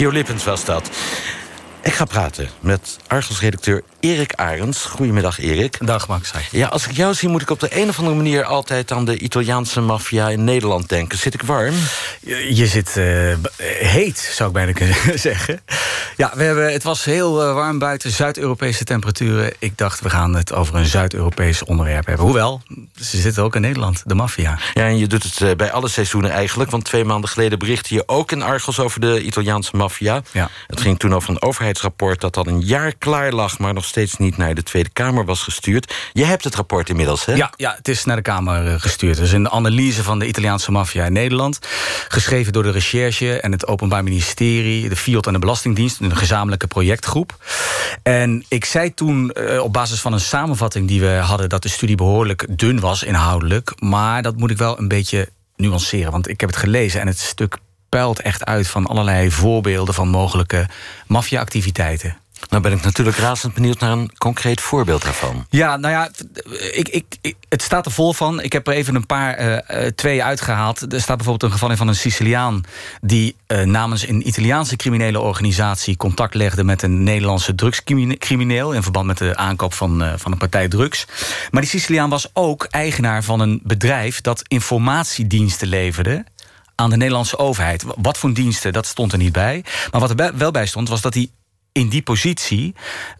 Jo Lippens was dat. Ik ga praten met Argos-redacteur Erik Arends. Goedemiddag, Erik. Dag, Max. Ja, als ik jou zie, moet ik op de een of andere manier... altijd aan de Italiaanse maffia in Nederland denken. Zit ik warm? Je, je zit uh, heet, zou ik bijna kunnen zeggen. Ja, we hebben, het was heel uh, warm buiten, Zuid-Europese temperaturen. Ik dacht, we gaan het over een Zuid-Europees onderwerp hebben. Hoewel, ze zitten ook in Nederland, de maffia. Ja, en je doet het uh, bij alle seizoenen eigenlijk. Want twee maanden geleden berichtte je ook in Argos over de Italiaanse maffia. Ja. Het ging toen over een overheidsrapport dat al een jaar klaar lag... maar nog steeds niet naar de Tweede Kamer was gestuurd. Je hebt het rapport inmiddels, hè? Ja, ja het is naar de Kamer uh, gestuurd. Dus een analyse van de Italiaanse maffia in Nederland. Geschreven door de Recherche en het Openbaar Ministerie... de FIOD en de Belastingdienst, een gezamenlijke projectgroep. En ik zei toen uh, op basis van een samenvatting die we hadden... dat de studie behoorlijk dun was inhoudelijk. Maar dat moet ik wel een beetje nuanceren. Want ik heb het gelezen en het stuk puilt echt uit... van allerlei voorbeelden van mogelijke maffia-activiteiten. Nou ben ik natuurlijk razend benieuwd naar een concreet voorbeeld daarvan. Ja, nou ja, ik, ik, het staat er vol van. Ik heb er even een paar, uh, twee uitgehaald. Er staat bijvoorbeeld een geval in van een Siciliaan... die uh, namens een Italiaanse criminele organisatie... contact legde met een Nederlandse drugscrimineel... in verband met de aankoop van, van een partij drugs. Maar die Siciliaan was ook eigenaar van een bedrijf... dat informatiediensten leverde aan de Nederlandse overheid. Wat voor diensten, dat stond er niet bij. Maar wat er wel bij stond, was dat hij in die positie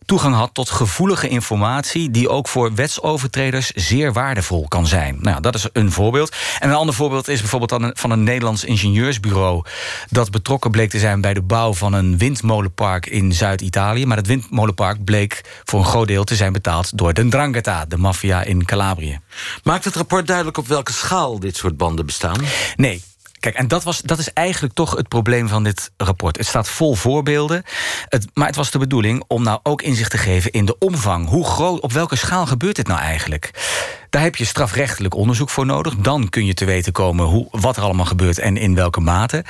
toegang had tot gevoelige informatie... die ook voor wetsovertreders zeer waardevol kan zijn. Nou, dat is een voorbeeld. En een ander voorbeeld is bijvoorbeeld van een Nederlands ingenieursbureau... dat betrokken bleek te zijn bij de bouw van een windmolenpark in Zuid-Italië. Maar dat windmolenpark bleek voor een groot deel te zijn betaald... door de Ndrangheta, de maffia in Calabrië. Maakt het rapport duidelijk op welke schaal dit soort banden bestaan? Nee, Kijk, en dat, was, dat is eigenlijk toch het probleem van dit rapport. Het staat vol voorbeelden. Het, maar het was de bedoeling om nou ook inzicht te geven in de omvang. Hoe groot, op welke schaal gebeurt dit nou eigenlijk? Daar heb je strafrechtelijk onderzoek voor nodig. Dan kun je te weten komen hoe, wat er allemaal gebeurt en in welke mate.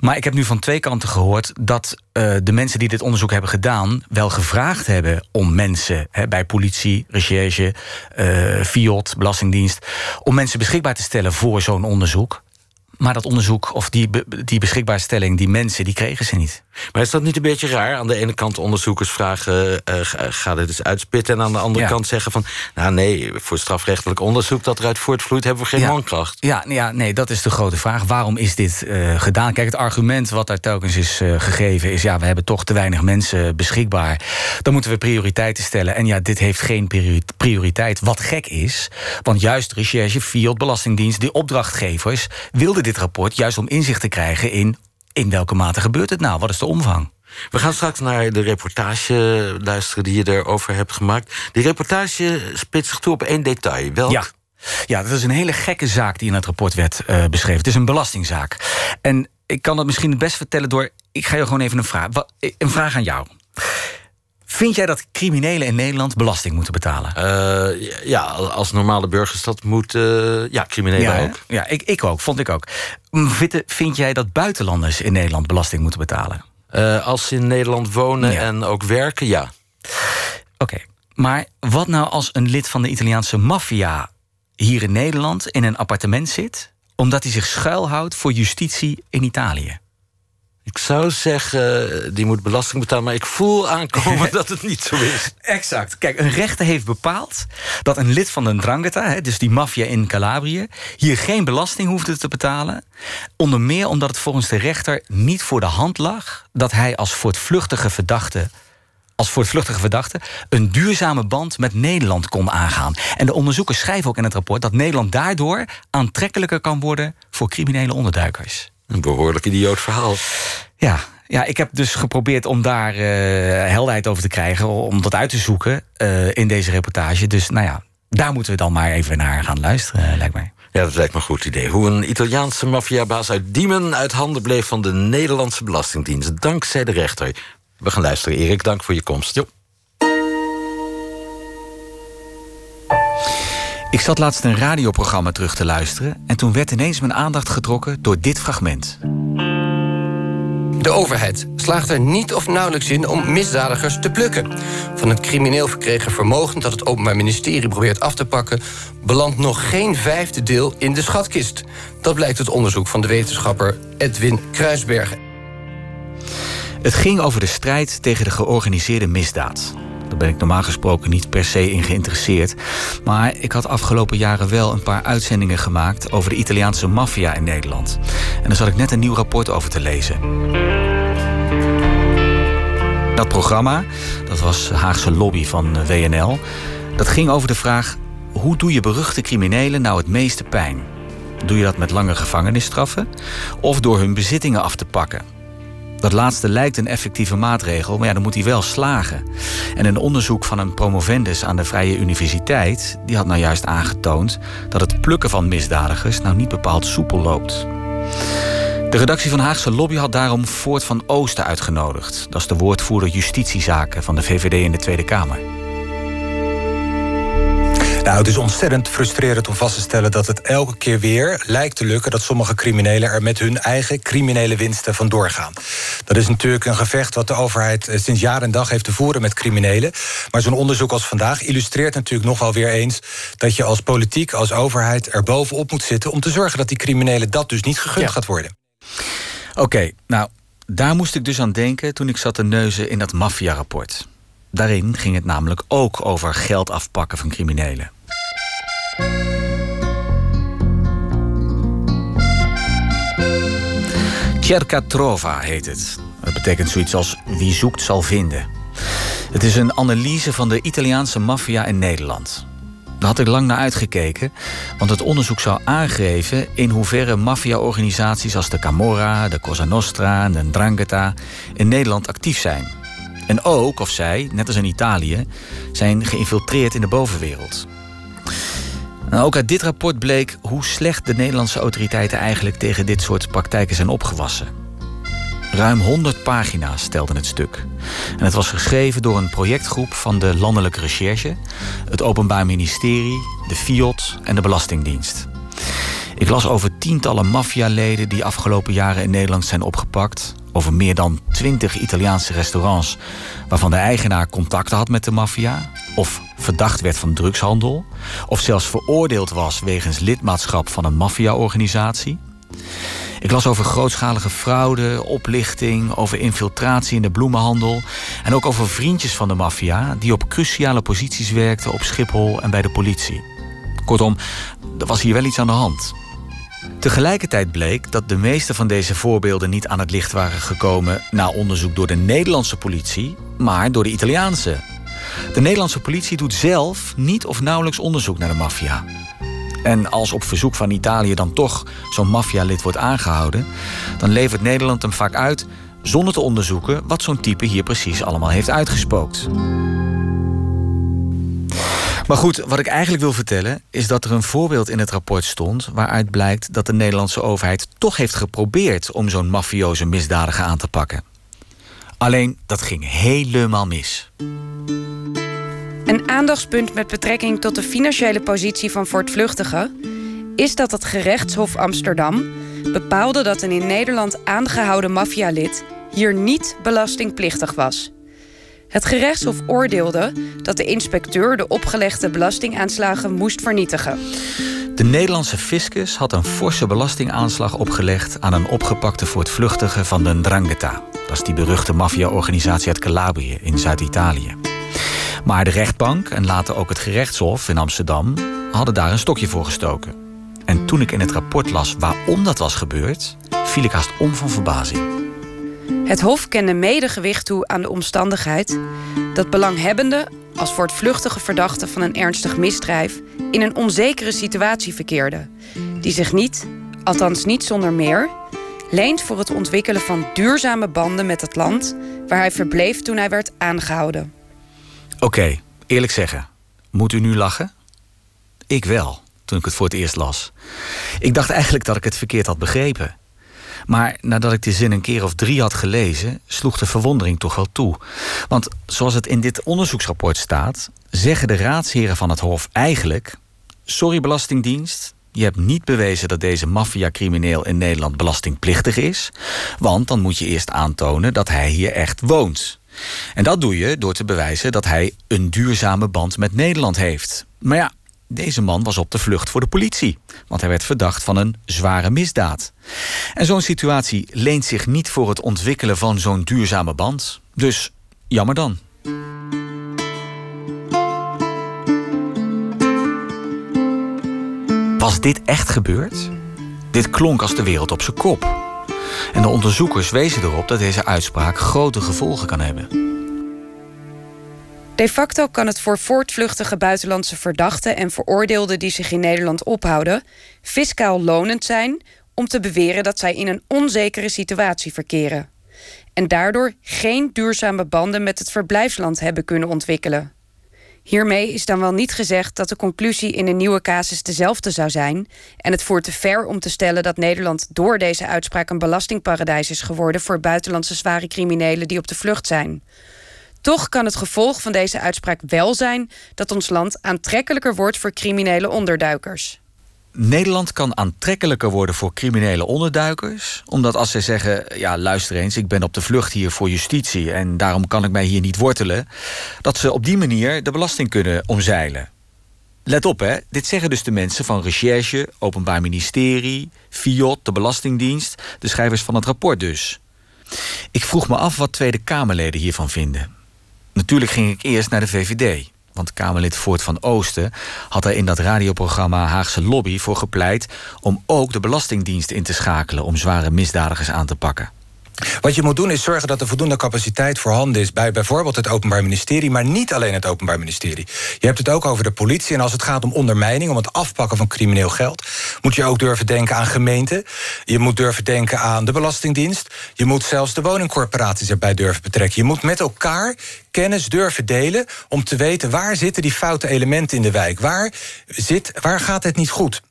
Maar ik heb nu van twee kanten gehoord dat uh, de mensen die dit onderzoek hebben gedaan... wel gevraagd hebben om mensen bij politie, recherche, uh, Belastingdienst... om mensen beschikbaar te stellen voor zo'n onderzoek. Maar dat onderzoek of die, die beschikbaarstelling, die mensen, die kregen ze niet. Maar is dat niet een beetje raar? Aan de ene kant onderzoekers vragen, uh, ga dit eens uitspitten... en aan de andere ja. kant zeggen van... nou nee, voor strafrechtelijk onderzoek dat eruit voortvloeit... hebben we geen ja. mankracht. Ja, ja, nee, dat is de grote vraag. Waarom is dit uh, gedaan? Kijk, het argument wat daar telkens is uh, gegeven... is ja, we hebben toch te weinig mensen beschikbaar. Dan moeten we prioriteiten stellen. En ja, dit heeft geen prioriteit. Wat gek is, want juist recherche, Fiat, Belastingdienst... die opdrachtgevers wilden dit rapport juist om inzicht te krijgen in in welke mate gebeurt het nou? Wat is de omvang? We gaan straks naar de reportage luisteren die je erover hebt gemaakt. Die reportage spitst zich toe op één detail. Welk? Ja. Ja, dat is een hele gekke zaak die in het rapport werd uh, beschreven. Het is een belastingzaak. En ik kan dat misschien het best vertellen door... Ik ga je gewoon even een vraag, een vraag aan jou. Vind jij dat criminelen in Nederland belasting moeten betalen? Uh, ja, als normale burgers dat moeten... Uh, ja, criminelen ja, ook. Ja, ik, ik ook, vond ik ook. Vind, vind jij dat buitenlanders in Nederland belasting moeten betalen? Uh, als ze in Nederland wonen ja. en ook werken, ja. Oké, okay. maar wat nou als een lid van de Italiaanse maffia... hier in Nederland in een appartement zit... omdat hij zich schuilhoudt voor justitie in Italië? Ik zou zeggen, die moet belasting betalen... maar ik voel aankomen dat het niet zo is. Exact. Kijk, een rechter heeft bepaald dat een lid van de Ndrangheta... dus die maffia in Calabrië... hier geen belasting hoefde te betalen. Onder meer omdat het volgens de rechter niet voor de hand lag... dat hij als voortvluchtige verdachte als voortvluchtige verdachte een duurzame band met Nederland kon aangaan. En de onderzoekers schrijven ook in het rapport dat Nederland daardoor aantrekkelijker kan worden voor criminele onderduikers. Een behoorlijk idioot verhaal. Ja, ja, ik heb dus geprobeerd om daar uh, helderheid over te krijgen... om dat uit te zoeken uh, in deze reportage. Dus nou ja, daar moeten we dan maar even naar gaan luisteren, uh, lijkt mij. Ja, dat lijkt me een goed idee. Hoe een Italiaanse maffiabaas uit Diemen... uit handen bleef van de Nederlandse Belastingdienst. Dankzij de rechter. We gaan luisteren. Erik, dank voor je komst. Jo. Ik zat laatst een radioprogramma terug te luisteren... en toen werd ineens mijn aandacht getrokken door dit fragment. De overheid slaagt er niet of nauwelijks in om misdadigers te plukken. Van het crimineel verkregen vermogen dat het Openbaar Ministerie probeert af te pakken... belandt nog geen vijfde deel in de schatkist. Dat blijkt uit onderzoek van de wetenschapper Edwin Kruisbergen. Het ging over de strijd tegen de georganiseerde misdaad. Daar ben ik normaal gesproken niet per se in geïnteresseerd. Maar ik had afgelopen jaren wel een paar uitzendingen gemaakt over de Italiaanse maffia in Nederland. En daar zat ik net een nieuw rapport over te lezen. Dat programma, dat was Haagse Lobby van WNL, dat ging over de vraag: hoe doe je beruchte criminelen nou het meeste pijn? Doe je dat met lange gevangenisstraffen of door hun bezittingen af te pakken? Dat laatste lijkt een effectieve maatregel, maar ja, dan moet hij wel slagen. En een onderzoek van een promovendus aan de Vrije Universiteit... die had nou juist aangetoond dat het plukken van misdadigers... nou niet bepaald soepel loopt. De redactie van Haagse Lobby had daarom Voort van Oosten uitgenodigd. Dat is de woordvoerder justitiezaken van de VVD in de Tweede Kamer. Nou, het is ontzettend frustrerend om vast te stellen dat het elke keer weer lijkt te lukken dat sommige criminelen er met hun eigen criminele winsten vandoor gaan. Dat is natuurlijk een gevecht wat de overheid eh, sinds jaar en dag heeft te voeren met criminelen. Maar zo'n onderzoek als vandaag illustreert natuurlijk nog wel weer eens dat je als politiek, als overheid er bovenop moet zitten om te zorgen dat die criminelen dat dus niet gegund gaat worden. Oké, nou, daar moest ik dus aan denken toen ik zat te neuzen in dat maffia-rapport. Daarin ging het namelijk ook over geld afpakken van criminelen. Cerca Trova heet het. Dat betekent zoiets als wie zoekt zal vinden. Het is een analyse van de Italiaanse maffia in Nederland. Daar had ik lang naar uitgekeken, want het onderzoek zou aangeven in hoeverre maffia-organisaties als de Camorra, de Cosa Nostra en de Drangheta in Nederland actief zijn. En ook of zij, net als in Italië, zijn geïnfiltreerd in de bovenwereld. Nou, ook uit dit rapport bleek hoe slecht de Nederlandse autoriteiten eigenlijk tegen dit soort praktijken zijn opgewassen. Ruim 100 pagina's stelden het stuk. En het was geschreven door een projectgroep van de Landelijke Recherche, het Openbaar Ministerie, de FIOD en de Belastingdienst. Ik las over tientallen maffialeden die afgelopen jaren in Nederland zijn opgepakt. Over meer dan twintig Italiaanse restaurants waarvan de eigenaar contacten had met de maffia. Of verdacht werd van drugshandel. Of zelfs veroordeeld was wegens lidmaatschap van een maffiaorganisatie. Ik las over grootschalige fraude, oplichting, over infiltratie in de bloemenhandel. En ook over vriendjes van de maffia die op cruciale posities werkten op Schiphol en bij de politie. Kortom, er was hier wel iets aan de hand. Tegelijkertijd bleek dat de meeste van deze voorbeelden niet aan het licht waren gekomen na onderzoek door de Nederlandse politie, maar door de Italiaanse. De Nederlandse politie doet zelf niet of nauwelijks onderzoek naar de maffia. En als op verzoek van Italië dan toch zo'n maffialid wordt aangehouden, dan levert Nederland hem vaak uit zonder te onderzoeken wat zo'n type hier precies allemaal heeft uitgespookt. Maar goed, wat ik eigenlijk wil vertellen is dat er een voorbeeld in het rapport stond waaruit blijkt dat de Nederlandse overheid toch heeft geprobeerd om zo'n mafioze misdadiger aan te pakken. Alleen dat ging helemaal mis. Een aandachtspunt met betrekking tot de financiële positie van voortvluchtigen is dat het gerechtshof Amsterdam bepaalde dat een in Nederland aangehouden maffialid hier niet belastingplichtig was. Het gerechtshof oordeelde dat de inspecteur de opgelegde belastingaanslagen moest vernietigen. De Nederlandse fiscus had een forse belastingaanslag opgelegd aan een opgepakte voortvluchtige van de Ndrangheta. Dat is die beruchte maffia-organisatie uit Calabrië in Zuid-Italië. Maar de rechtbank en later ook het gerechtshof in Amsterdam hadden daar een stokje voor gestoken. En toen ik in het rapport las waarom dat was gebeurd, viel ik haast om van verbazing. Het Hof kende medegewicht toe aan de omstandigheid dat belanghebbenden als voortvluchtige verdachten van een ernstig misdrijf in een onzekere situatie verkeerden, die zich niet, althans niet zonder meer, leent voor het ontwikkelen van duurzame banden met het land waar hij verbleef toen hij werd aangehouden. Oké, eerlijk zeggen, moet u nu lachen? Ik wel, toen ik het voor het eerst las. Ik dacht eigenlijk dat ik het verkeerd had begrepen. Maar nadat ik de zin een keer of drie had gelezen, sloeg de verwondering toch wel toe. Want zoals het in dit onderzoeksrapport staat, zeggen de raadsheren van het Hof eigenlijk: Sorry, Belastingdienst. Je hebt niet bewezen dat deze maffia-crimineel in Nederland belastingplichtig is. Want dan moet je eerst aantonen dat hij hier echt woont. En dat doe je door te bewijzen dat hij een duurzame band met Nederland heeft. Maar ja, Deze man was op de vlucht voor de politie, want hij werd verdacht van een zware misdaad. En zo'n situatie leent zich niet voor het ontwikkelen van zo'n duurzame band. Dus jammer dan. Was dit echt gebeurd? Dit klonk als de wereld op zijn kop. En de onderzoekers wezen erop dat deze uitspraak grote gevolgen kan hebben. De facto kan het voor voortvluchtige buitenlandse verdachten en veroordeelden die zich in Nederland ophouden, fiscaal lonend zijn om te beweren dat zij in een onzekere situatie verkeren. En daardoor geen duurzame banden met het verblijfsland hebben kunnen ontwikkelen. Hiermee is dan wel niet gezegd dat de conclusie in een nieuwe casus dezelfde zou zijn. En het voert te ver om te stellen dat Nederland door deze uitspraak een belastingparadijs is geworden voor buitenlandse zware criminelen die op de vlucht zijn. Toch kan het gevolg van deze uitspraak wel zijn dat ons land aantrekkelijker wordt voor criminele onderduikers. Nederland kan aantrekkelijker worden voor criminele onderduikers. Omdat als zij zeggen: Ja, luister eens, ik ben op de vlucht hier voor justitie en daarom kan ik mij hier niet wortelen. dat ze op die manier de belasting kunnen omzeilen. Let op, hè, dit zeggen dus de mensen van Recherche, Openbaar Ministerie, FIOT, de Belastingdienst, de schrijvers van het rapport dus. Ik vroeg me af wat Tweede Kamerleden hiervan vinden. Natuurlijk ging ik eerst naar de VVD. Want Kamerlid Voort van Oosten had er in dat radioprogramma Haagse Lobby voor gepleit om ook de Belastingdienst in te schakelen om zware misdadigers aan te pakken. Wat je moet doen is zorgen dat er voldoende capaciteit voorhanden is bij bijvoorbeeld het Openbaar Ministerie, maar niet alleen het Openbaar Ministerie. Je hebt het ook over de politie. En als het gaat om ondermijning, om het afpakken van crimineel geld, moet je ook durven denken aan gemeenten. Je moet durven denken aan de Belastingdienst. Je moet zelfs de woningcorporaties erbij durven betrekken. Je moet met elkaar kennis durven delen om te weten waar zitten die foute elementen in de wijk. Waar, zit, waar gaat het niet goed?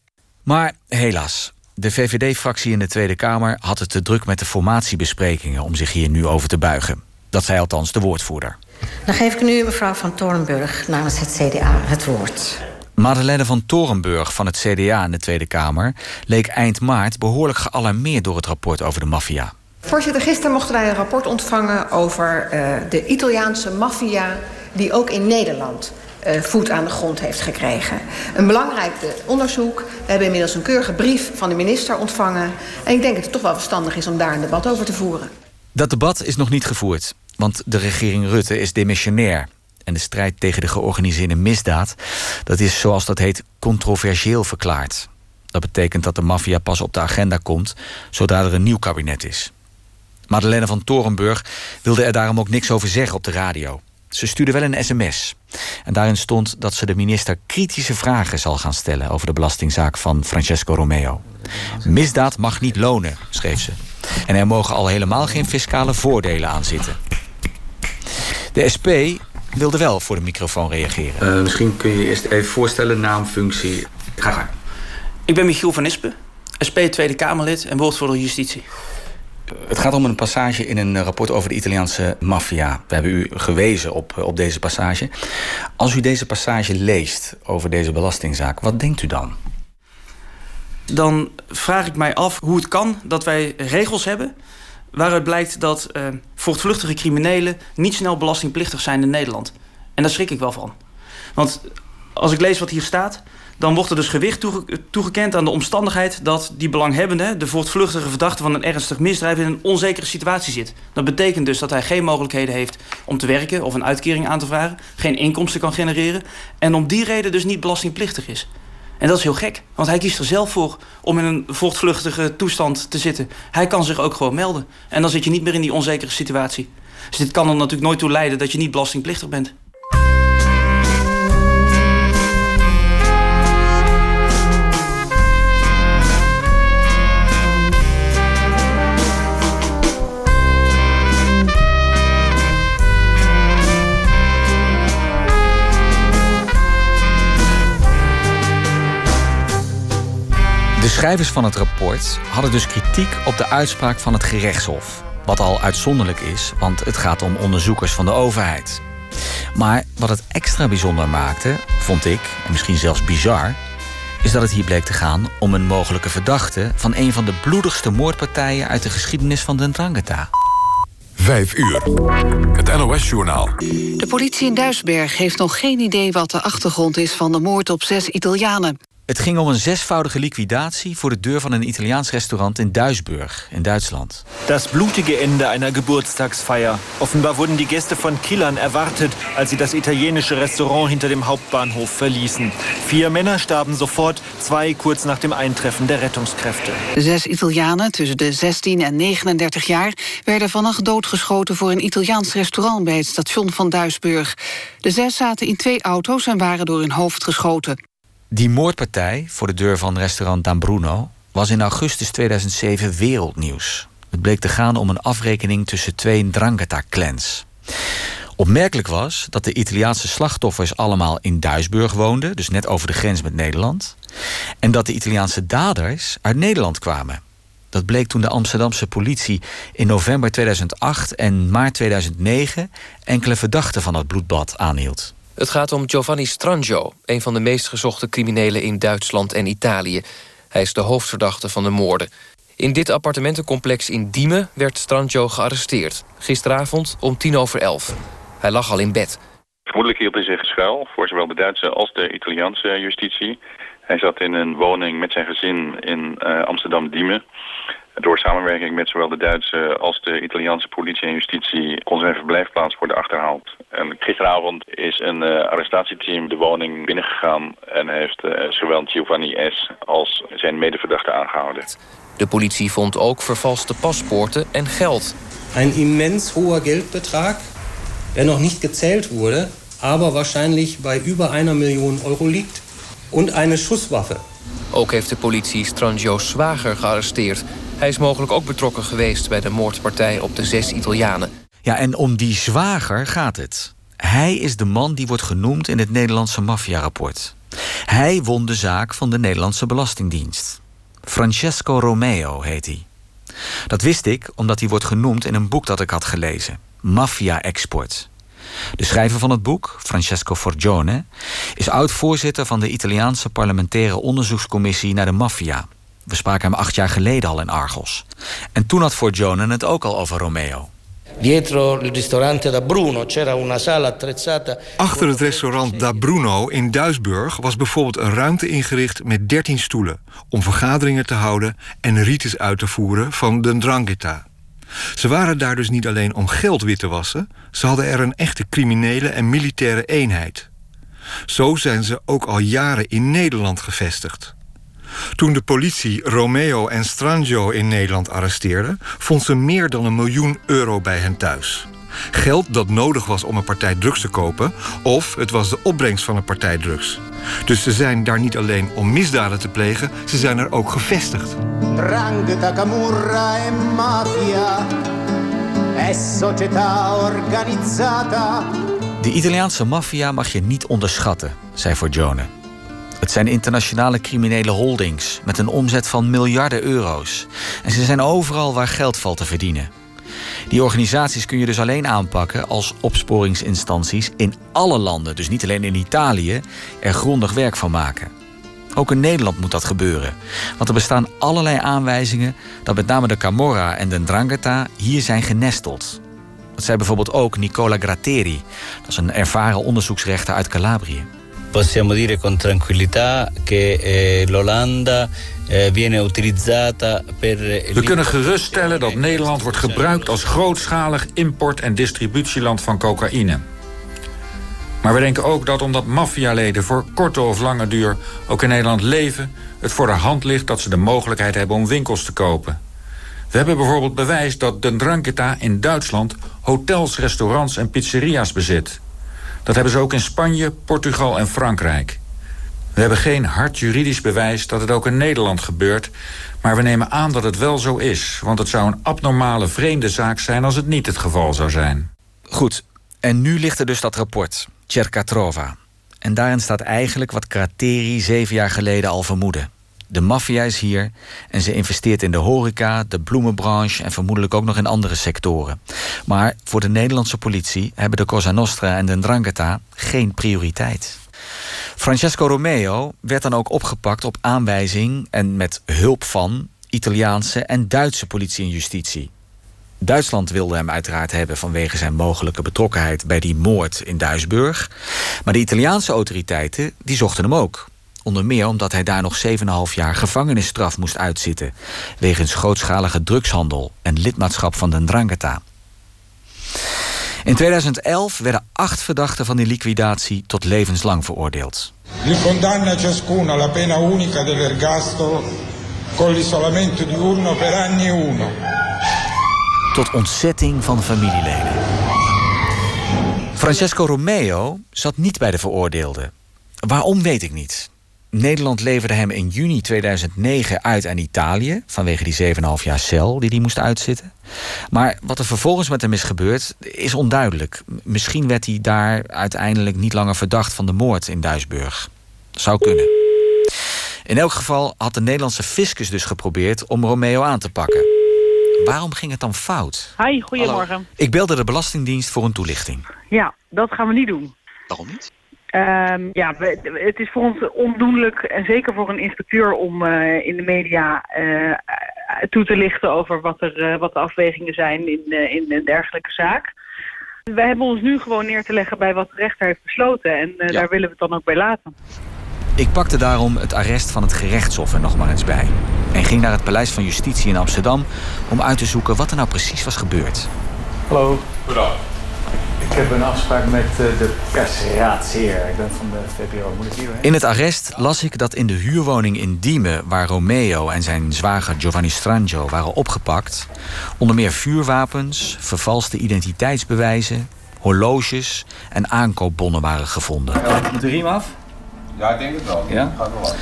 Maar helaas, de VVD-fractie in de Tweede Kamer had het te druk met de formatiebesprekingen om zich hier nu over te buigen. Dat zei althans de woordvoerder. Dan geef ik nu mevrouw van Torenburg namens het CDA het woord. Madeleine van Torenburg van het CDA in de Tweede Kamer leek eind maart behoorlijk gealarmeerd door het rapport over de maffia. Voorzitter, gisteren mochten wij een rapport ontvangen over uh, de Italiaanse maffia die ook in Nederland voet aan de grond heeft gekregen. Een belangrijk onderzoek. We hebben inmiddels een keurige brief van de minister ontvangen. En ik denk dat het toch wel verstandig is om daar een debat over te voeren. Dat debat is nog niet gevoerd, want de regering Rutte is demissionair. En de strijd tegen de georganiseerde misdaad, dat is zoals dat heet controversieel verklaard. Dat betekent dat de maffia pas op de agenda komt zodra er een nieuw kabinet is. Madeleine van Torenburg wilde er daarom ook niks over zeggen op de radio. Ze stuurde wel een sms. En daarin stond dat ze de minister kritische vragen zal gaan stellen over de belastingzaak van Francesco Romeo. Misdaad mag niet lonen, schreef ze. En er mogen al helemaal geen fiscale voordelen aan zitten. De SP wilde wel voor de microfoon reageren. Uh, misschien kun je je eerst even voorstellen, naam, functie. Ga gang. Ik ben Michiel van Ispen, SP Tweede Kamerlid en woordvoerder justitie. Het gaat om een passage in een rapport over de Italiaanse maffia. We hebben u gewezen op, op deze passage. Als u deze passage leest over deze belastingzaak, wat denkt u dan? Dan vraag ik mij af hoe het kan dat wij regels hebben waaruit blijkt dat uh, voortvluchtige criminelen niet snel belastingplichtig zijn in Nederland. En daar schrik ik wel van. Want als ik lees wat hier staat, dan wordt er dus gewicht toegekend aan de omstandigheid dat die belanghebbende, de voortvluchtige verdachte van een ernstig misdrijf, in een onzekere situatie zit. Dat betekent dus dat hij geen mogelijkheden heeft om te werken of een uitkering aan te vragen, geen inkomsten kan genereren en om die reden dus niet belastingplichtig is. En dat is heel gek, want hij kiest er zelf voor om in een voortvluchtige toestand te zitten. Hij kan zich ook gewoon melden. En dan zit je niet meer in die onzekere situatie. Dus dit kan er natuurlijk nooit toe leiden dat je niet belastingplichtig bent. Schrijvers van het rapport hadden dus kritiek op de uitspraak van het gerechtshof. Wat al uitzonderlijk is, want het gaat om onderzoekers van de overheid. Maar wat het extra bijzonder maakte, vond ik, en misschien zelfs bizar, is dat het hier bleek te gaan om een mogelijke verdachte van een van de bloedigste moordpartijen uit de geschiedenis van de Drangheta. 5 uur. Het NOS-journaal. De politie in Duisberg heeft nog geen idee wat de achtergrond is van de moord op zes Italianen. Het ging om een zesvoudige liquidatie voor de deur van een Italiaans restaurant in Duisburg, in Duitsland. Das blutige Ende einer Geburtstagsfeier. Offenbar wurden die Gäste von Killern erwartet, als sie das italienische Restaurant hinter dem Hauptbahnhof verließen. Vier Männer starben sofort, zwei kurz nach dem Eintreffen der Rettungskräfte. Zes Italianen tussen de 16 en 39 jaar werden vannacht doodgeschoten voor een Italiaans restaurant bij het station van Duisburg. De zes zaten in twee auto's en waren door hun hoofd geschoten. Die moordpartij voor de deur van restaurant Dan Bruno was in augustus 2007 wereldnieuws. Het bleek te gaan om een afrekening tussen twee Drangheta-clans. Opmerkelijk was dat de Italiaanse slachtoffers allemaal in Duisburg woonden, dus net over de grens met Nederland, en dat de Italiaanse daders uit Nederland kwamen. Dat bleek toen de Amsterdamse politie in november 2008 en maart 2009 enkele verdachten van het bloedbad aanhield. Het gaat om Giovanni Strangio, een van de meest gezochte criminelen in Duitsland en Italië. Hij is de hoofdverdachte van de moorden. In dit appartementencomplex in Diemen werd Strangio gearresteerd. Gisteravond om tien over elf. Hij lag al in bed. Vermoedelijk hield hij zich schuil voor zowel de Duitse als de Italiaanse justitie. Hij zat in een woning met zijn gezin in uh, Amsterdam-Diemen. Door samenwerking met zowel de Duitse als de Italiaanse politie en justitie kon zijn verblijfplaats worden achterhaald. En gisteravond is een uh, arrestatieteam de woning binnengegaan en heeft uh, zowel Giovanni S. als zijn medeverdachte aangehouden. De politie vond ook vervalste paspoorten en geld. Een immens hoher Geldbetrag, der nog niet gezählt wurde, aber wahrscheinlich bij über einer Million Euro liegt. Und eine Schusswaffe. Ook heeft de politie Strangio's zwager gearresteerd. Hij is mogelijk ook betrokken geweest bij de moordpartij op de zes Italianen. Ja, en om die zwager gaat het. Hij is de man die wordt genoemd in het Nederlandse maffiarapport. Hij won de zaak van de Nederlandse Belastingdienst. Francesco Romeo heet hij. Dat wist ik omdat hij wordt genoemd in een boek dat ik had gelezen. Mafia Export. De schrijver van het boek, Francesco Forgione, is oud-voorzitter van de Italiaanse parlementaire onderzoekscommissie naar de maffia. We spraken hem acht jaar geleden al in Argos. En toen had Forgione het ook al over Romeo. Dietro il ristorante da Bruno c'era una sala attrezzata. Achter het restaurant Da Bruno in Duisburg was bijvoorbeeld een ruimte ingericht met 13 stoelen om vergaderingen te houden en rites uit te voeren van de Drangheta. Ze waren daar dus niet alleen om geld wit te wassen, ze hadden er een echte criminele en militaire eenheid. Zo zijn ze ook al jaren in Nederland gevestigd. Toen de politie Romeo en Strangio in Nederland arresteerde, vond ze meer dan een miljoen euro bij hen thuis. Geld dat nodig was om een partij drugs te kopen, of het was de opbrengst van een partij drugs. Dus ze zijn daar niet alleen om misdaden te plegen, ze zijn er ook gevestigd. Drangheta, camurra e mafia è società organizzata. De Italiaanse maffia mag je niet onderschatten, zei Forgione. Het zijn internationale criminele holdings met een omzet van miljarden euro's. En ze zijn overal waar geld valt te verdienen. Die organisaties kun je dus alleen aanpakken als opsporingsinstanties in alle landen, dus niet alleen in Italië, er grondig werk van maken. Ook in Nederland moet dat gebeuren. Want er bestaan allerlei aanwijzingen dat met name de Camorra en de Drangheta hier zijn genesteld. Dat zei bijvoorbeeld ook Nicola Gratteri. Dat is een ervaren onderzoeksrechter uit Calabrië. Possiamo dire con tranquillità che eh, l'Olanda eh, viene utilizzata per... We kunnen geruststellen dat Nederland wordt gebruikt als grootschalig import- en distributieland van cocaïne. Maar we denken ook dat omdat maffialeden voor korte of lange duur ook in Nederland leven, het voor de hand ligt dat ze de mogelijkheid hebben om winkels te kopen. We hebben bijvoorbeeld bewijs dat de Drangheta in Duitsland hotels, restaurants en pizzeria's bezit. Dat hebben ze ook in Spanje, Portugal en Frankrijk. We hebben geen hard juridisch bewijs dat het ook in Nederland gebeurt... maar we nemen aan dat het wel zo is... want het zou een abnormale vreemde zaak zijn als het niet het geval zou zijn. Goed, en nu ligt er dus dat rapport, Cercatrova. En daarin staat eigenlijk wat Krateri zeven jaar geleden al vermoedde. De maffia is hier en ze investeert in de horeca, de bloemenbranche en vermoedelijk ook nog in andere sectoren. Maar voor de Nederlandse politie hebben de Cosa Nostra en de Drangheta geen prioriteit. Francesco Romeo werd dan ook opgepakt op aanwijzing en met hulp van Italiaanse en Duitse politie en justitie. Duitsland wilde hem uiteraard hebben vanwege zijn mogelijke betrokkenheid bij die moord in Duisburg. Maar de Italiaanse autoriteiten die zochten hem ook. Onder meer omdat hij daar nog 7,5 jaar gevangenisstraf moest uitzitten. wegens grootschalige drugshandel en lidmaatschap van de Ndrangheta. In 2011 werden acht verdachten van die liquidatie tot levenslang veroordeeld. Li condanna ciascuno la pena unica dell'ergastolo con l'isolamento diurno per anni uno. Tot ontzetting van familieleden. Francesco Romeo zat niet bij de veroordeelden. Waarom weet ik niet. Nederland leverde hem in juni 2009 uit aan Italië... vanwege die 7,5 jaar cel die hij moest uitzitten. Maar wat er vervolgens met hem is gebeurd, is onduidelijk. Misschien werd hij daar uiteindelijk niet langer verdacht van de moord in Duisburg. Zou kunnen. In elk geval had de Nederlandse fiscus dus geprobeerd om Romeo aan te pakken. Waarom ging het dan fout? Hi, goedemorgen. Ik belde de Belastingdienst voor een toelichting. Ja, dat gaan we niet doen. Waarom niet? Um, ja, het is voor ons ondoenlijk, en zeker voor een inspecteur, om uh, in de media uh, toe te lichten over wat, er, uh, wat de afwegingen zijn in, in een dergelijke zaak. Wij hebben ons nu gewoon neer te leggen bij wat de rechter heeft besloten en ja. daar willen we het dan ook bij laten. Ik pakte daarom het arrest van het gerechtshof er nog maar eens bij. En ging naar het Paleis van Justitie in Amsterdam om uit te zoeken wat er nou precies was gebeurd. Hallo. Goedendag. Ik heb een afspraak met eh, de persraadsheer. Ik ben van de VPRO. Moet ik hier In het arrest las ik dat in de huurwoning in Diemen... waar Romeo en zijn zwager Giovanni Strangio waren opgepakt... onder meer vuurwapens, vervalste identiteitsbewijzen... horloges en aankoopbonnen waren gevonden. Ja, moet de riem af? Ja, ik denk het wel. Ja? Gaat wel af.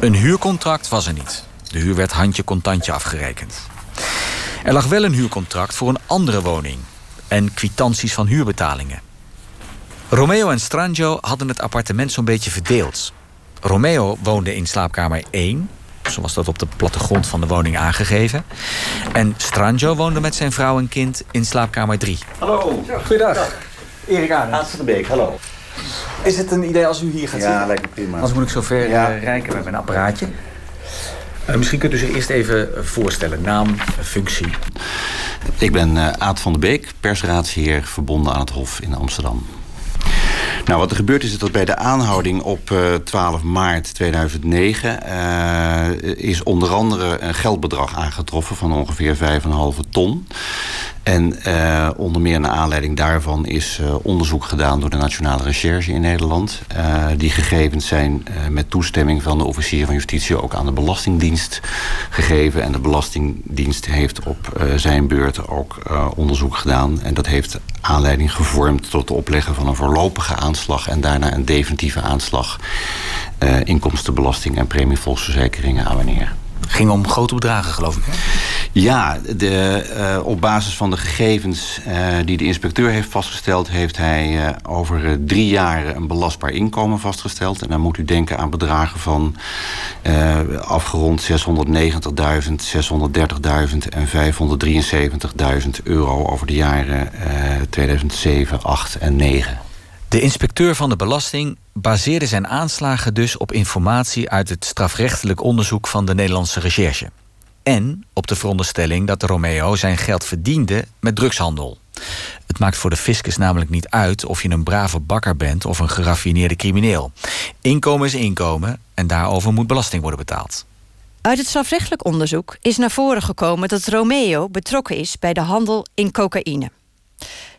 Een huurcontract was er niet. De huur werd handje contantje afgerekend. Er lag wel een huurcontract voor een andere woning en kwitanties van huurbetalingen. Romeo en Strangio hadden het appartement zo'n beetje verdeeld. Romeo woonde in slaapkamer 1, zo was dat op de plattegrond van de woning aangegeven. En Strangio woonde met zijn vrouw en kind in slaapkamer 3. Hallo, goeiedag. Erik Arends. Van de Beek, hallo. Is het een idee als u hier gaat ja, zitten? Ja, lijkt me prima. Anders moet ik zover ja. uh, rijken met mijn apparaatje. Uh, misschien kunt u zich eerst even voorstellen. Naam, functie. Ik ben uh, Aad van der Beek, persraadsheer verbonden aan het Hof in Amsterdam. Nou, wat er gebeurd is, dat bij de aanhouding op uh, 12 maart 2009... Uh, is onder andere een geldbedrag aangetroffen van ongeveer 5,5 ton. En uh, onder meer naar aanleiding daarvan is uh, onderzoek gedaan door de Nationale Recherche in Nederland. Uh, die gegevens zijn met toestemming van de officier van justitie ook aan de Belastingdienst gegeven. En de Belastingdienst heeft op zijn beurt ook onderzoek gedaan. En dat heeft aanleiding gevormd tot het opleggen van een voorlopige aanslag en daarna een definitieve aanslag. inkomstenbelasting en premie volksverzekeringen aan wanneer ging om grote bedragen, geloof ik. Ja, de, uh, op basis van de gegevens uh, die de inspecteur heeft vastgesteld... heeft hij uh, over drie jaar een belastbaar inkomen vastgesteld. En dan moet u denken aan bedragen van afgerond 690.000, 630.000 en 573.000 euro... over de jaren 2007, 8 en 9. De inspecteur van de belasting baseerde zijn aanslagen dus op informatie uit het strafrechtelijk onderzoek van de Nederlandse recherche. En op de veronderstelling dat Romeo zijn geld verdiende met drugshandel. Het maakt voor de fiscus namelijk niet uit of je een brave bakker bent of een geraffineerde crimineel. Inkomen is inkomen en daarover moet belasting worden betaald. Uit het strafrechtelijk onderzoek is naar voren gekomen dat Romeo betrokken is bij de handel in cocaïne.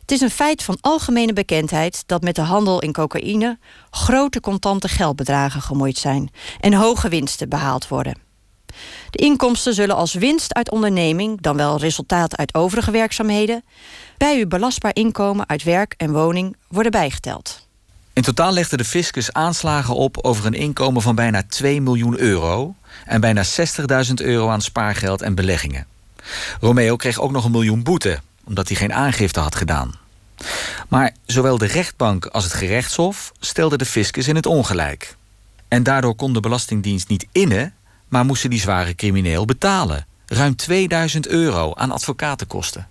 Het is een feit van algemene bekendheid dat met de handel in cocaïne grote contante geldbedragen gemoeid zijn en hoge winsten behaald worden. De inkomsten zullen als winst uit onderneming, dan wel resultaat uit overige werkzaamheden, bij uw belastbaar inkomen uit werk en woning worden bijgeteld. In totaal legde de fiscus aanslagen op over een inkomen van bijna 2 miljoen euro en bijna 60.000 euro aan spaargeld en beleggingen. Romeo kreeg ook nog een miljoen boete, omdat hij geen aangifte had gedaan. Maar zowel de rechtbank als het gerechtshof stelden de fiscus in het ongelijk. En daardoor kon de Belastingdienst niet innen, maar moesten die zware crimineel betalen. Ruim 2000 euro aan advocatenkosten.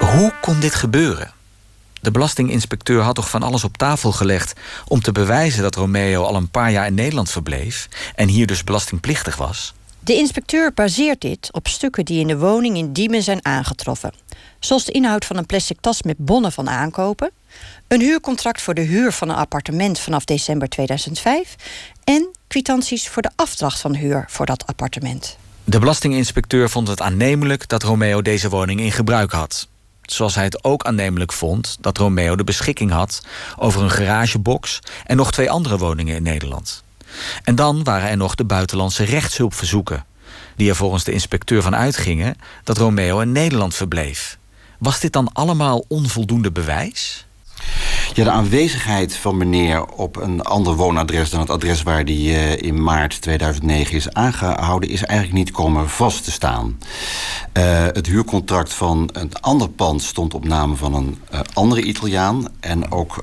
Hoe kon dit gebeuren? De belastinginspecteur had toch van alles op tafel gelegd om te bewijzen dat Romeo al een paar jaar in Nederland verbleef en hier dus belastingplichtig was? De inspecteur baseert dit op stukken die in de woning in Diemen zijn aangetroffen. Zoals de inhoud van een plastic tas met bonnen van aankopen, een huurcontract voor de huur van een appartement vanaf december 2005 en kwitanties voor de afdracht van huur voor dat appartement. De belastinginspecteur vond het aannemelijk dat Romeo deze woning in gebruik had. Zoals hij het ook aannemelijk vond dat Romeo de beschikking had over een garagebox en nog twee andere woningen in Nederland. En dan waren er nog de buitenlandse rechtshulpverzoeken, die er volgens de inspecteur van uitgingen dat Romeo in Nederland verbleef. Was dit dan allemaal onvoldoende bewijs? Ja, de aanwezigheid van meneer op een ander woonadres dan het adres waar hij uh, in maart 2009 is aangehouden, is eigenlijk niet komen vast te staan. Uh, het huurcontract van een ander pand stond op naam van een uh, andere Italiaan. En ook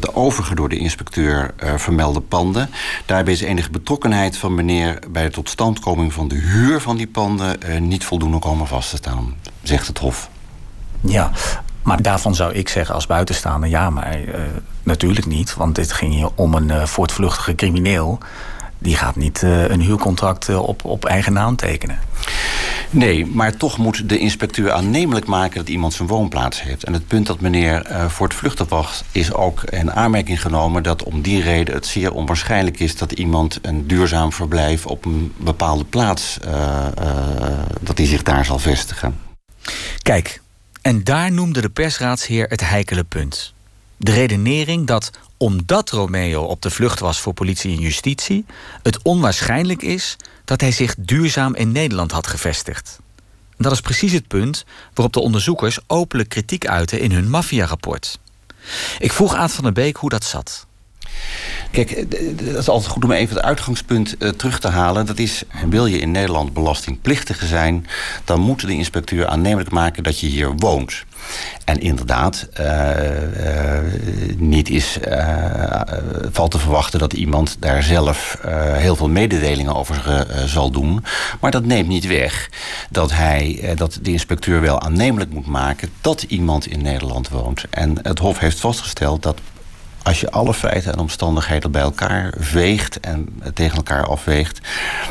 de overige door de inspecteur vermelde panden. Daarbij is enige betrokkenheid van meneer bij de totstandkoming van de huur van die panden niet voldoende komen vast te staan, zegt het Hof. Ja, maar daarvan zou ik zeggen als buitenstaander... ja, maar uh, natuurlijk niet. Want dit ging hier om een uh, voortvluchtige crimineel. Die gaat niet uh, een huurcontract op, op eigen naam tekenen. Nee, maar toch moet de inspecteur aannemelijk maken... dat iemand zijn woonplaats heeft. En het punt dat meneer voortvluchtig was... is ook in aanmerking genomen dat om die reden... het zeer onwaarschijnlijk is dat iemand een duurzaam verblijf... op een bepaalde plaats... dat hij zich daar zal vestigen. Kijk, en daar noemde de persraadsheer het heikele punt. De redenering dat omdat Romeo op de vlucht was voor politie en justitie, het onwaarschijnlijk is dat hij zich duurzaam in Nederland had gevestigd. Dat is precies het punt waarop de onderzoekers openlijk kritiek uiten in hun maffiarapport. Ik vroeg Aad van der Beek hoe dat zat. Kijk, het is altijd goed om even het uitgangspunt uh, terug te halen. Dat is, wil je in Nederland belastingplichtige zijn... dan moet de inspecteur aannemelijk maken dat je hier woont. En inderdaad, uh, uh, niet is, valt te verwachten dat iemand daar zelf heel veel mededelingen over zal doen. Maar dat neemt niet weg dat, hij, dat de inspecteur wel aannemelijk moet maken dat iemand in Nederland woont. En het Hof heeft vastgesteld dat als je alle feiten en omstandigheden bij elkaar veegt en tegen elkaar afweegt,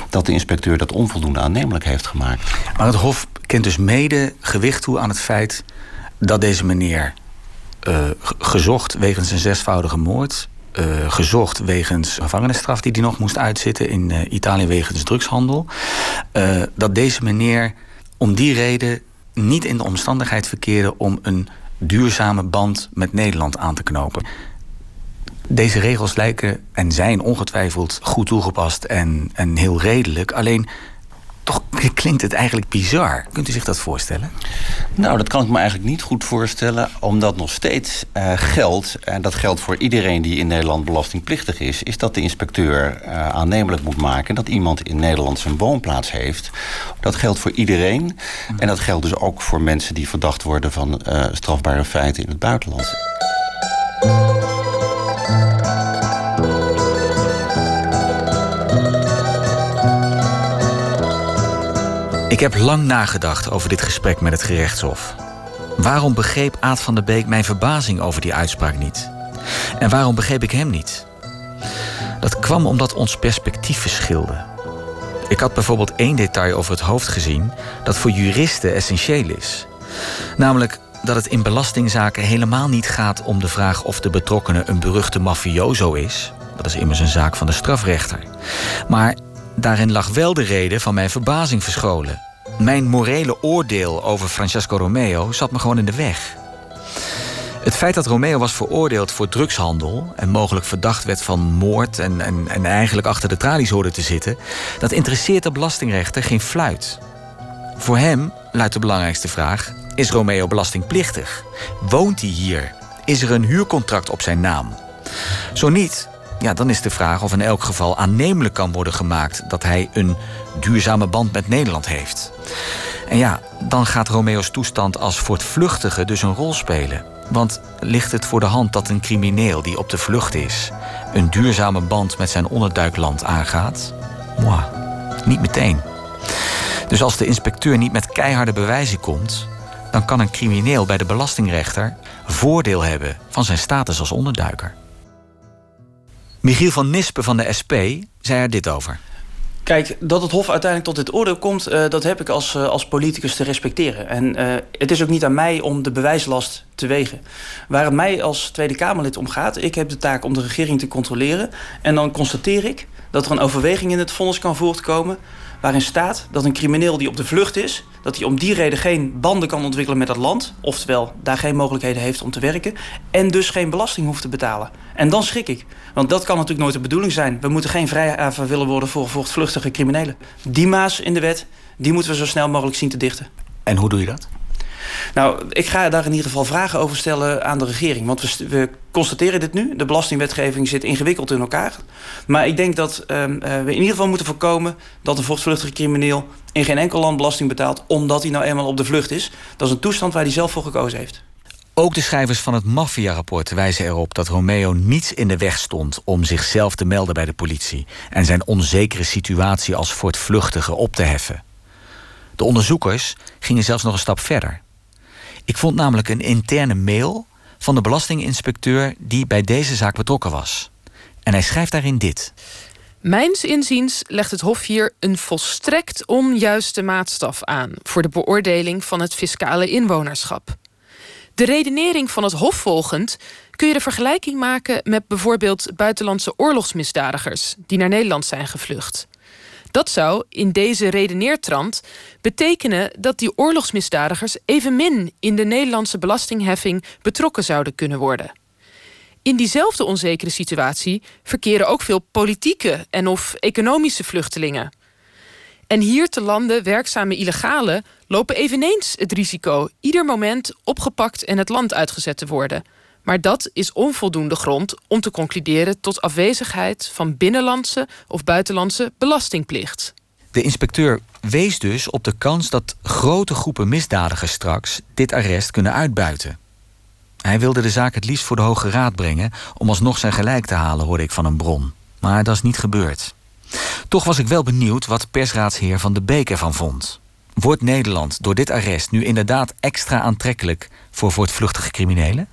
dat de inspecteur dat onvoldoende aannemelijk heeft gemaakt. Maar het Hof kent dus mede gewicht toe aan het feit dat deze meneer uh, gezocht wegens een zesvoudige moord. Uh, gezocht wegens gevangenisstraf die hij nog moest uitzitten in uh, Italië wegens drugshandel. dat deze meneer om die reden niet in de omstandigheid verkeerde om een duurzame band met Nederland aan te knopen. Deze regels lijken en zijn ongetwijfeld goed toegepast en, en heel redelijk. Alleen toch klinkt het eigenlijk bizar. Kunt u zich dat voorstellen? Nou, dat kan ik me eigenlijk niet goed voorstellen, omdat nog steeds uh, geldt, en dat geldt voor iedereen die in Nederland belastingplichtig is, is dat de inspecteur uh, aannemelijk moet maken dat iemand in Nederland zijn woonplaats heeft. Dat geldt voor iedereen. En dat geldt dus ook voor mensen die verdacht worden van uh, strafbare feiten in het buitenland. Ik heb lang nagedacht over dit gesprek met het gerechtshof. Waarom begreep Aad van der Beek mijn verbazing over die uitspraak niet? En waarom begreep ik hem niet? Dat kwam omdat ons perspectief verschilde. Ik had bijvoorbeeld één detail over het hoofd gezien dat voor juristen essentieel is. Namelijk dat het in belastingzaken helemaal niet gaat om de vraag of de betrokkenen een beruchte mafioso is. Dat is immers een zaak van de strafrechter. Maar daarin lag wel de reden van mijn verbazing verscholen. Mijn morele oordeel over Francesco Romeo zat me gewoon in de weg. Het feit dat Romeo was veroordeeld voor drugshandel en mogelijk verdacht werd van moord en, en, en eigenlijk achter de tralies hoorde te zitten, dat interesseert de belastingrechter geen fluit. Voor hem luidt de belangrijkste vraag: is Romeo belastingplichtig? Woont hij hier? Is er een huurcontract op zijn naam? Zo niet, ja, dan is de vraag of in elk geval aannemelijk kan worden gemaakt dat hij een duurzame band met Nederland heeft. En ja, dan gaat Romeo's toestand als voortvluchtige dus een rol spelen. Want ligt het voor de hand dat een crimineel die op de vlucht is een duurzame band met zijn onderduikland aangaat? Moi, niet meteen. Dus als de inspecteur niet met keiharde bewijzen komt, dan kan een crimineel bij de belastingrechter voordeel hebben van zijn status als onderduiker. Michiel van Nispen van de SP zei er dit over. Kijk, dat het Hof uiteindelijk tot dit oordeel komt, uh, dat heb ik als, uh, als politicus te respecteren. En uh, het is ook niet aan mij om de bewijslast te wegen. Waar het mij als Tweede Kamerlid om gaat, ik heb de taak om de regering te controleren. En dan constateer ik dat er een overweging in het vonnis kan voortkomen waarin staat dat een crimineel die op de vlucht is... dat hij om die reden geen banden kan ontwikkelen met dat land... oftewel daar geen mogelijkheden heeft om te werken... en dus geen belasting hoeft te betalen. En dan schrik ik. Want dat kan natuurlijk nooit de bedoeling zijn. We moeten geen vrijhaven willen worden voor voortvluchtige criminelen. Die maas in de wet, die moeten we zo snel mogelijk zien te dichten. En hoe doe je dat? Nou, ik ga daar in ieder geval vragen over stellen aan de regering. Want we, we constateren dit nu. De belastingwetgeving zit ingewikkeld in elkaar. Maar ik denk dat um, uh, we in ieder geval moeten voorkomen... dat een voortvluchtige crimineel in geen enkel land belasting betaalt... omdat hij nou eenmaal op de vlucht is. Dat is een toestand waar hij zelf voor gekozen heeft. Ook de schrijvers van het Maffia-rapport wijzen erop dat Romeo niets in de weg stond om zichzelf te melden bij de politie en zijn onzekere situatie als voortvluchtige op te heffen. De onderzoekers gingen zelfs nog een stap verder. Ik vond namelijk een interne mail van de belastinginspecteur die bij deze zaak betrokken was. En hij schrijft daarin dit. Mijns inziens legt het Hof hier een volstrekt onjuiste maatstaf aan voor de beoordeling van het fiscale inwonerschap. De redenering van het Hof volgend kun je de vergelijking maken met bijvoorbeeld buitenlandse oorlogsmisdadigers die naar Nederland zijn gevlucht. Dat zou in deze redeneertrand betekenen dat die oorlogsmisdadigers evenmin in de Nederlandse belastingheffing betrokken zouden kunnen worden. In diezelfde onzekere situatie verkeren ook veel politieke en of economische vluchtelingen. En hier te landen werkzame illegalen lopen eveneens het risico ieder moment opgepakt en het land uitgezet te worden. Maar dat is onvoldoende grond om te concluderen tot afwezigheid van binnenlandse of buitenlandse belastingplicht. De inspecteur wees dus op de kans dat grote groepen misdadigers straks dit arrest kunnen uitbuiten. Hij wilde de zaak het liefst voor de Hoge Raad brengen om alsnog zijn gelijk te halen, hoorde ik van een bron. Maar dat is niet gebeurd. Toch was ik wel benieuwd wat persraadsheer Van de Beek ervan vond. Wordt Nederland door dit arrest nu inderdaad extra aantrekkelijk voor voortvluchtige criminelen?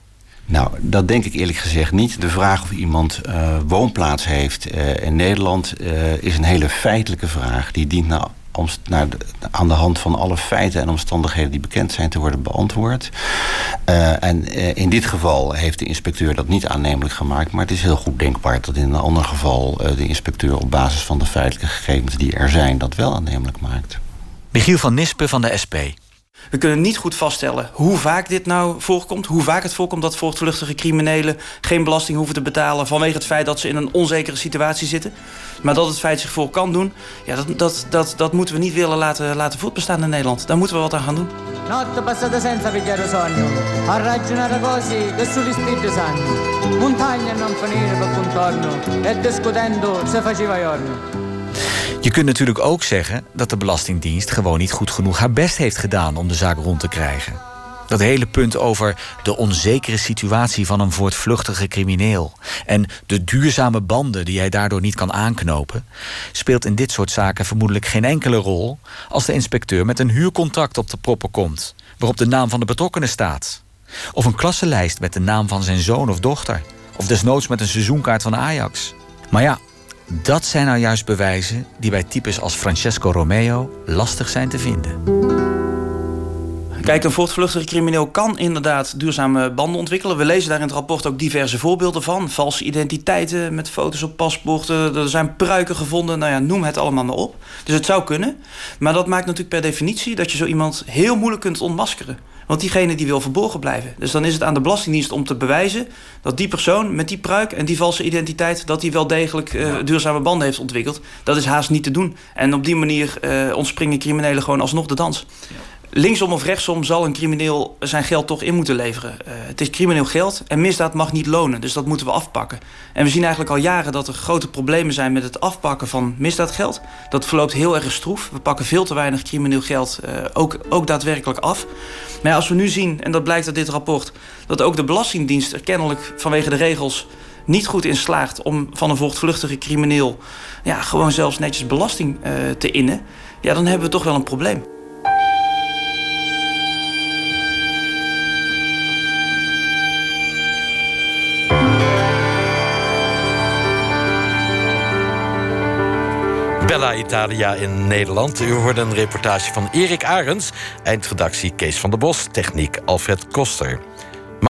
Nou, dat denk ik eerlijk gezegd niet. De vraag of iemand uh, woonplaats heeft uh, in Nederland uh, is een hele feitelijke vraag. Die dient naar, naar de, aan de hand van alle feiten en omstandigheden die bekend zijn te worden beantwoord. en in dit geval heeft de inspecteur dat niet aannemelijk gemaakt. Maar het is heel goed denkbaar dat in een ander geval de inspecteur op basis van de feitelijke gegevens die er zijn dat wel aannemelijk maakt. Michiel van Nispen van de SP. We kunnen niet goed vaststellen hoe vaak dit nou voorkomt. Hoe vaak het voorkomt dat voortvluchtige criminelen geen belasting hoeven te betalen vanwege het feit dat ze in een onzekere situatie zitten. Maar dat het feit zich voor kan doen, ja, dat, dat, dat, dat moeten we niet willen laten, laten voortbestaan in Nederland. Daar moeten we wat aan gaan doen. Notte. Je kunt natuurlijk ook zeggen dat de Belastingdienst gewoon niet goed genoeg haar best heeft gedaan om de zaak rond te krijgen. Dat hele punt over de onzekere situatie van een voortvluchtige crimineel en de duurzame banden die hij daardoor niet kan aanknopen, speelt in dit soort zaken vermoedelijk geen enkele rol als de inspecteur met een huurcontract op de proppen komt, waarop de naam van de betrokkenen staat. Of een klassenlijst met de naam van zijn zoon of dochter. Of desnoods met een seizoenkaart van Ajax. Maar ja, dat zijn nou juist bewijzen die bij types als Francesco Romeo lastig zijn te vinden. Kijk, een voortvluchtige crimineel kan inderdaad duurzame banden ontwikkelen. We lezen daar in het rapport ook diverse voorbeelden van. Valse identiteiten met foto's op paspoorten. Er zijn pruiken gevonden. Nou ja, noem het allemaal maar op. Dus het zou kunnen. Maar dat maakt natuurlijk per definitie dat je zo iemand heel moeilijk kunt ontmaskeren. Want diegene die wil verborgen blijven. Dus dan is het aan de Belastingdienst om te bewijzen dat die persoon met die pruik en die valse identiteit, dat die wel degelijk uh, duurzame banden heeft ontwikkeld. Dat is haast niet te doen. En op die manier uh, ontspringen criminelen gewoon alsnog de dans. Ja linksom of rechtsom zal een crimineel zijn geld toch in moeten leveren. Uh, het is crimineel geld en misdaad mag niet lonen. Dus dat moeten we afpakken. En we zien eigenlijk al jaren dat er grote problemen zijn met het afpakken van misdaadgeld. Dat verloopt heel erg stroef. We pakken veel te weinig crimineel geld uh, ook, ook daadwerkelijk af. Maar als we nu zien, en dat blijkt uit dit rapport... dat ook de Belastingdienst er kennelijk vanwege de regels niet goed in slaagt... om van een voortvluchtige crimineel ja, gewoon zelfs netjes belasting uh, te innen... ja, dan hebben we toch wel een probleem. Italia in Nederland. U hoorde een reportage van Erik Arends, eindredactie Kees van der Bos, techniek Alfred Koster.